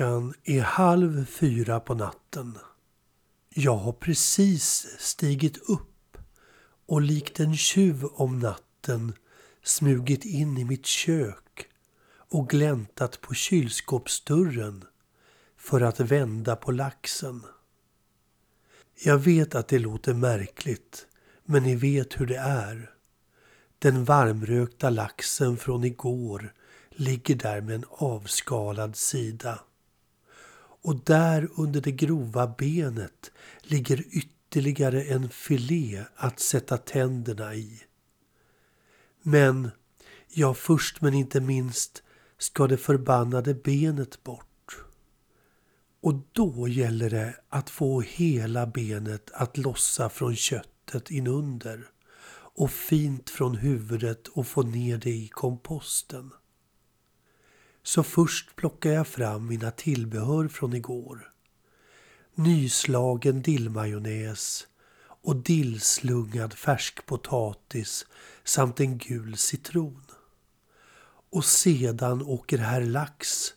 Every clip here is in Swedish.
Klockan är halv fyra på natten. Jag har precis stigit upp och likt en tjuv om natten smugit in i mitt kök och gläntat på kylskåpsdörren för att vända på laxen. Jag vet att det låter märkligt, men ni vet hur det är. Den varmrökta laxen från igår ligger där med en avskalad sida. Och där under det grova benet ligger ytterligare en filé att sätta tänderna i. Men, ja först men inte minst, ska det förbannade benet bort. Och då gäller det att få hela benet att lossa från köttet inunder och fint från huvudet och få ner det i komposten. Så först plockar jag fram mina tillbehör från igår. Nyslagen dillmajonnäs och dillslungad färskpotatis samt en gul citron. Och sedan åker herr Lax,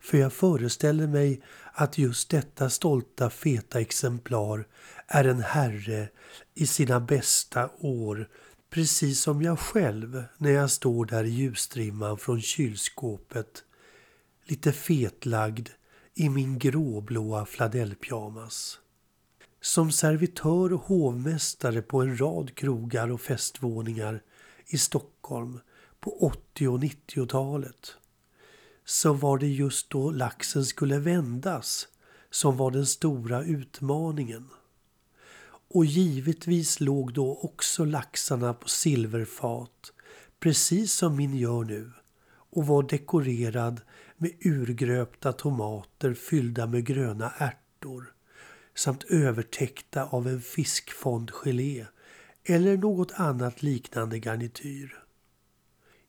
för jag föreställer mig att just detta stolta feta exemplar är en herre i sina bästa år precis som jag själv när jag står där i ljusstrimman från kylskåpet lite fetlagd i min gråblåa fladellpyjamas. Som servitör och hovmästare på en rad krogar och festvåningar i Stockholm på 80 och 90-talet så var det just då laxen skulle vändas som var den stora utmaningen. Och givetvis låg då också laxarna på silverfat, precis som min gör nu, och var dekorerad med urgröpta tomater fyllda med gröna ärtor samt övertäckta av en fiskfondgelé eller något annat liknande garnityr.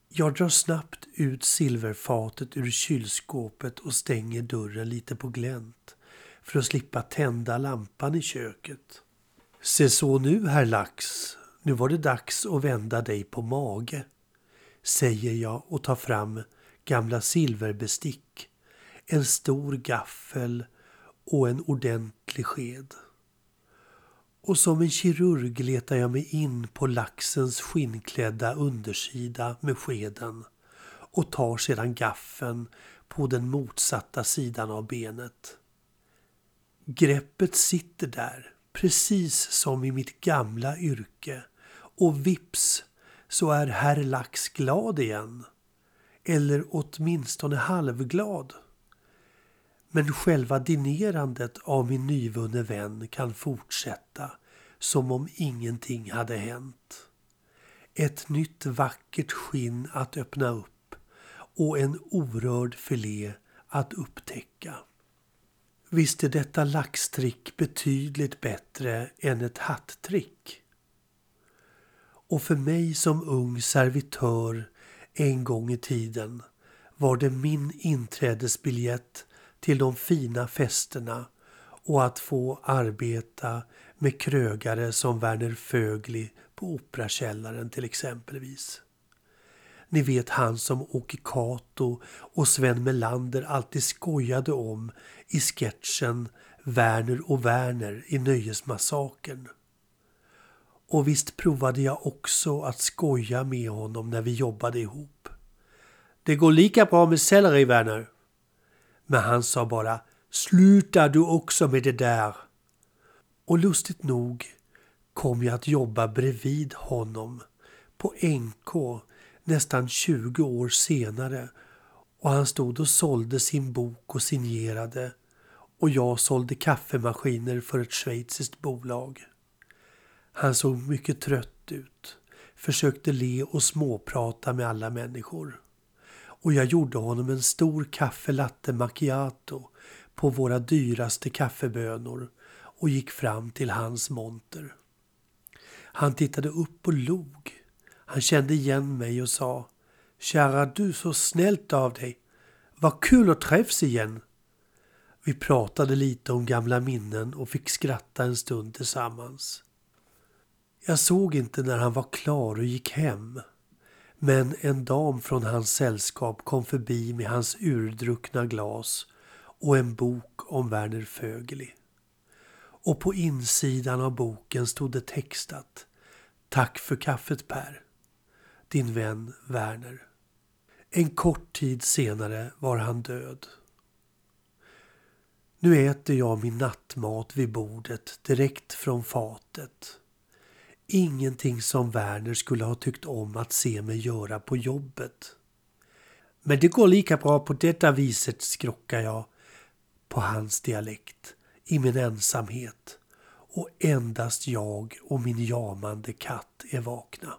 Jag drar snabbt ut silverfatet ur kylskåpet och stänger dörren lite på glänt för att slippa tända lampan i köket. Se så nu, herr Lax. Nu var det dags att vända dig på mage, säger jag och tar fram gamla silverbestick, en stor gaffel och en ordentlig sked. Och som en kirurg letar jag mig in på laxens skinnklädda undersida med skeden och tar sedan gaffeln på den motsatta sidan av benet. Greppet sitter där, precis som i mitt gamla yrke och vips så är herr Lax glad igen eller åtminstone halvglad. Men själva dinerandet av min nyvunne vän kan fortsätta som om ingenting hade hänt. Ett nytt vackert skinn att öppna upp och en orörd filé att upptäcka. Visst är detta laxtrick betydligt bättre än ett hattrick. Och för mig som ung servitör en gång i tiden var det min inträdesbiljett till de fina festerna och att få arbeta med krögare som Verner Fögli på Operakällaren till exempelvis. Ni vet han som Åke Kato och Sven Melander alltid skojade om i sketchen Werner och Werner i Nöjesmassakern. Och visst provade jag också att skoja med honom när vi jobbade ihop. Det går lika bra med selleri, Werner. Men han sa bara Sluta du också med det där. Och lustigt nog kom jag att jobba bredvid honom på NK nästan 20 år senare och han stod och sålde sin bok och signerade och jag sålde kaffemaskiner för ett schweiziskt bolag. Han såg mycket trött ut, försökte le och småprata med alla människor. Och jag gjorde honom en stor kaffelatte macchiato på våra dyraste kaffebönor och gick fram till hans monter. Han tittade upp och log. Han kände igen mig och sa Kära du, så snällt av dig. Vad kul att träffas igen. Vi pratade lite om gamla minnen och fick skratta en stund tillsammans. Jag såg inte när han var klar och gick hem. Men en dam från hans sällskap kom förbi med hans urdruckna glas och en bok om Verner Fögeli. Och på insidan av boken stod det textat Tack för kaffet Per. Din vän Werner. En kort tid senare var han död. Nu äter jag min nattmat vid bordet direkt från fatet. Ingenting som Werner skulle ha tyckt om att se mig göra på jobbet. Men det går lika bra på detta viset, skrockar jag på hans dialekt i min ensamhet och endast jag och min jamande katt är vakna.